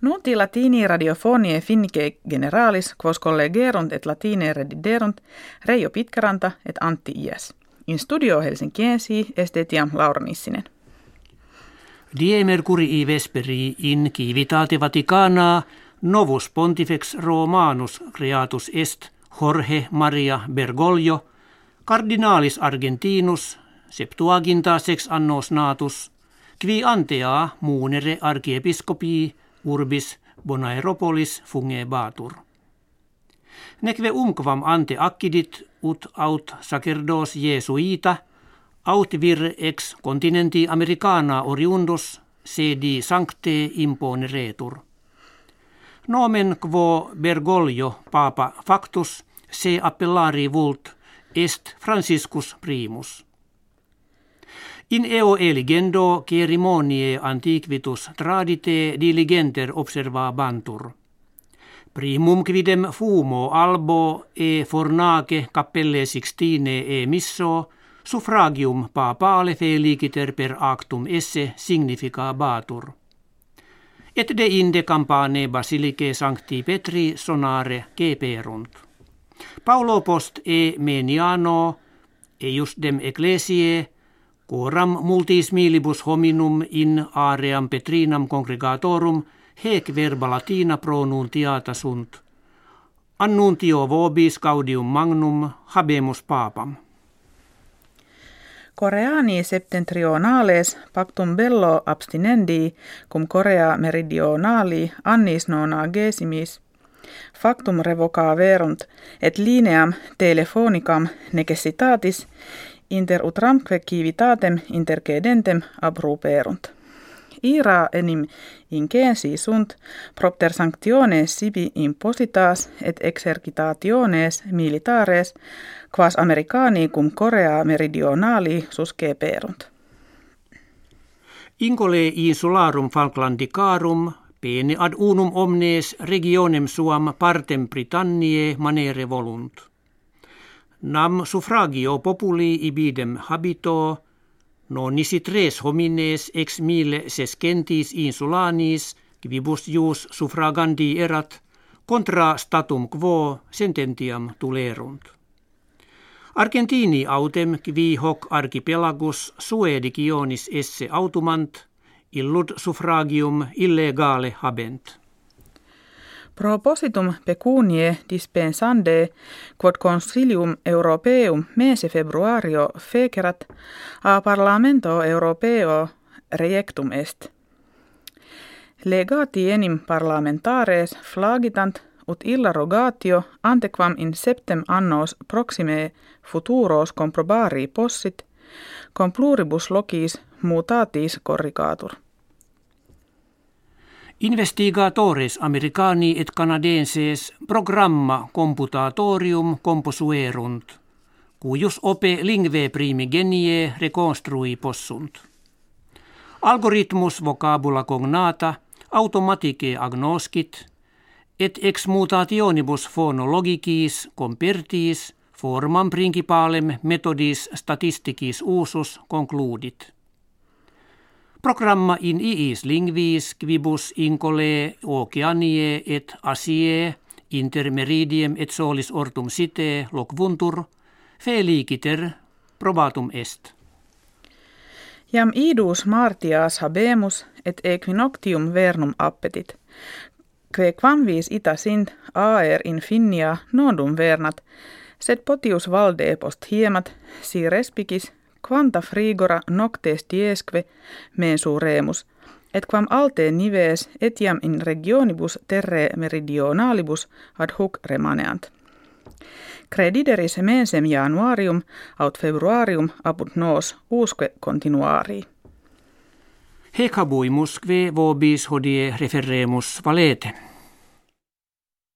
Nuti latini radiofonie finnike generalis quos collegerunt et latine rediderunt Reijo Pitkaranta et Antti Iäs. In studio Helsinkiensi estetiam Laura Nissinen. Die mercuri vesperi in civitate Vaticana novus pontifex Romanus creatus est Jorge Maria Bergoglio, cardinalis Argentinus, septuaginta sex annos natus, qui antea muunere archiepiscopii urbis Bonaeropolis fungebatur. Nekve umquam ante accidit ut aut sacerdos Jesuita, aut vir ex continenti americana oriundus sedi sancte imponeretur. Nomen quo Bergoglio papa factus se appellari vult est Franciscus primus. In eo eligendo cerimonie antiquitus tradite diligenter observabantur. Primum quidem fumo albo e fornace cappelle sixtine e misso suffragium papale feliciter per actum esse significa batur. Et de inde campane basilice sancti Petri sonare ceperunt. Paulo post e meniano eius dem ecclesiae Coram multis milibus hominum in aream Petrinam congregatorum hec verba latina pronuntiata sunt. Annuntio vobis gaudium magnum habemus papam. Koreani septentrionales pactum bello abstinendi cum Korea meridionali annis nona gesimis factum revoca verunt et lineam telefonicam necessitatis inter utramque civitatem intercedentem abruperunt. Ira enim incensi sunt propter sanctiones sibi impositas et exercitationes militares quas americani cum Korea meridionali susceperunt. Incole insularum Falklandicarum pene ad unum omnes regionem suam partem Britanniae manere volunt. Nam suffragio populi ibidem habito, no nisi tres homines ex mille sescentis insulanis, quibus jus suffragandi erat, contra statum quo sententiam tulerunt. Argentini autem qui hoc archipelagus suedicionis esse autumant, illud suffragium illegale habent. Propositum pecunie dispensande quod consilium europeum mese februario fecerat a parlamento europeo rejectum est. Legati enim parlamentares flagitant ut illa rogatio antequam in septem annos proxime futuros comprobari possit, com pluribus locis mutatis corrigatur. Investigatores americani et canadenses programma computatorium composuerunt, cuius ope lingve primigenie reconstrui possunt. Algoritmus vocabula cognata, automatike agnoscit, et ex mutationibus phonologicis compertis formam principalem metodis statisticis usus concludit. Programma in iis lingvis quibus incole oceanie et asie intermeridiem et solis ortum site locvuntur, feliciter probatum est. Jam idus martias habemus et equinoctium vernum appetit. Que quamvis ita sint aer infinia nodum vernat, sed potius valde post hiemat, si respicis quanta frigora noctes diesque mensuremus, et quam alte nives etiam in regionibus terre meridionalibus ad hoc remaneant. Credideris mensem januarium aut februarium apud nos usque continuari. Hec habuimus vobis hodie referremus valete.